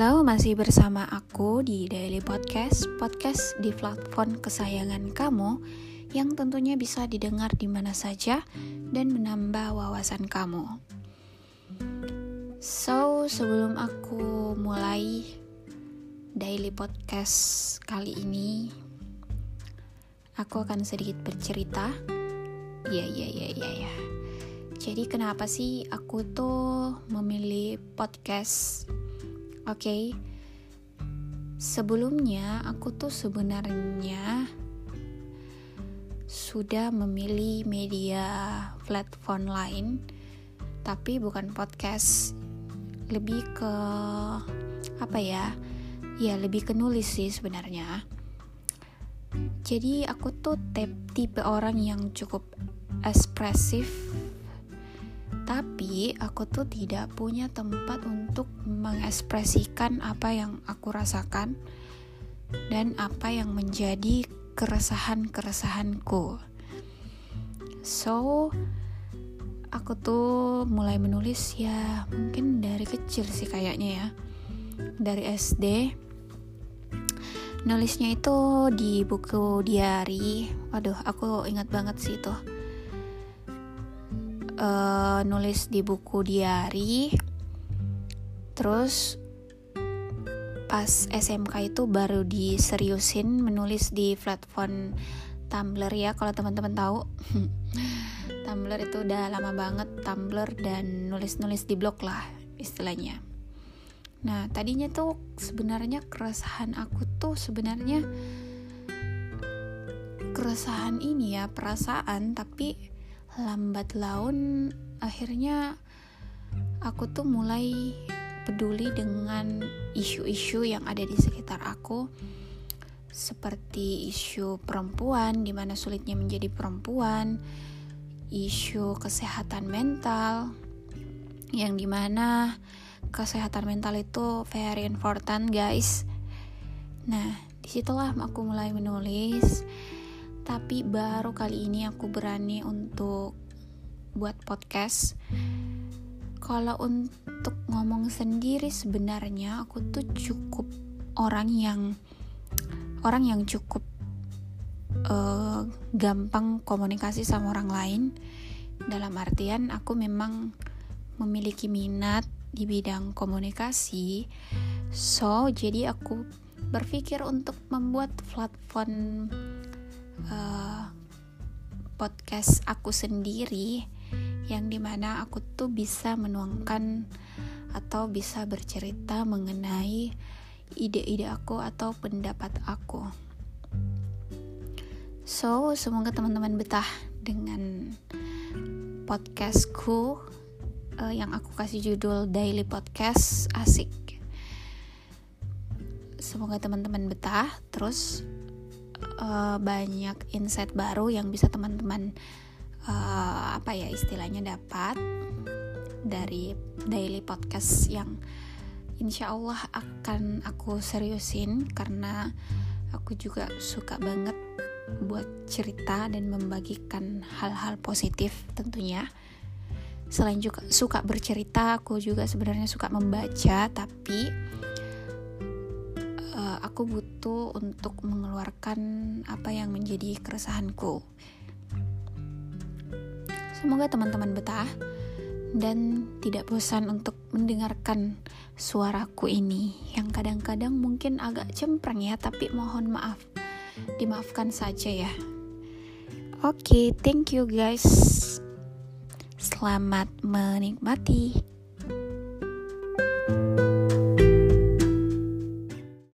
Halo, masih bersama aku di Daily Podcast, podcast di platform kesayangan kamu yang tentunya bisa didengar di mana saja dan menambah wawasan kamu. So, sebelum aku mulai Daily Podcast kali ini, aku akan sedikit bercerita. Iya, iya, iya, iya, ya. Jadi kenapa sih aku tuh memilih podcast Oke, okay. sebelumnya aku tuh sebenarnya sudah memilih media platform lain, tapi bukan podcast, lebih ke apa ya? Ya lebih ke nulis sih sebenarnya. Jadi aku tuh tipe orang yang cukup ekspresif tapi aku tuh tidak punya tempat untuk mengekspresikan apa yang aku rasakan dan apa yang menjadi keresahan-keresahanku. So, aku tuh mulai menulis ya mungkin dari kecil sih kayaknya ya. Dari SD. Nulisnya itu di buku diary. Waduh, aku ingat banget sih itu uh, nulis di buku diary. Terus pas SMK itu baru diseriusin menulis di platform Tumblr ya kalau teman-teman tahu. Tumblr itu udah lama banget Tumblr dan nulis-nulis di blog lah istilahnya. Nah tadinya tuh sebenarnya keresahan aku tuh sebenarnya keresahan ini ya perasaan tapi lambat laun akhirnya aku tuh mulai peduli dengan isu-isu yang ada di sekitar aku seperti isu perempuan di mana sulitnya menjadi perempuan, isu kesehatan mental yang di mana kesehatan mental itu very important guys. Nah di situlah aku mulai menulis tapi baru kali ini aku berani untuk buat podcast. Kalau untuk ngomong sendiri sebenarnya aku tuh cukup orang yang orang yang cukup uh, gampang komunikasi sama orang lain. Dalam artian aku memang memiliki minat di bidang komunikasi. So, jadi aku berpikir untuk membuat platform uh, podcast aku sendiri yang di mana aku tuh bisa menuangkan atau bisa bercerita mengenai ide-ide aku atau pendapat aku. So, semoga teman-teman betah dengan podcastku uh, yang aku kasih judul Daily Podcast asik. Semoga teman-teman betah. Terus uh, banyak insight baru yang bisa teman-teman uh, apa ya istilahnya dapat dari daily podcast yang insya Allah akan aku seriusin. Karena aku juga suka banget buat cerita dan membagikan hal-hal positif tentunya. Selain juga suka bercerita aku juga sebenarnya suka membaca tapi aku butuh untuk mengeluarkan apa yang menjadi keresahanku. Semoga teman-teman betah dan tidak bosan untuk mendengarkan suaraku ini yang kadang-kadang mungkin agak cempreng ya, tapi mohon maaf. Dimaafkan saja ya. Oke, okay, thank you guys. Selamat menikmati.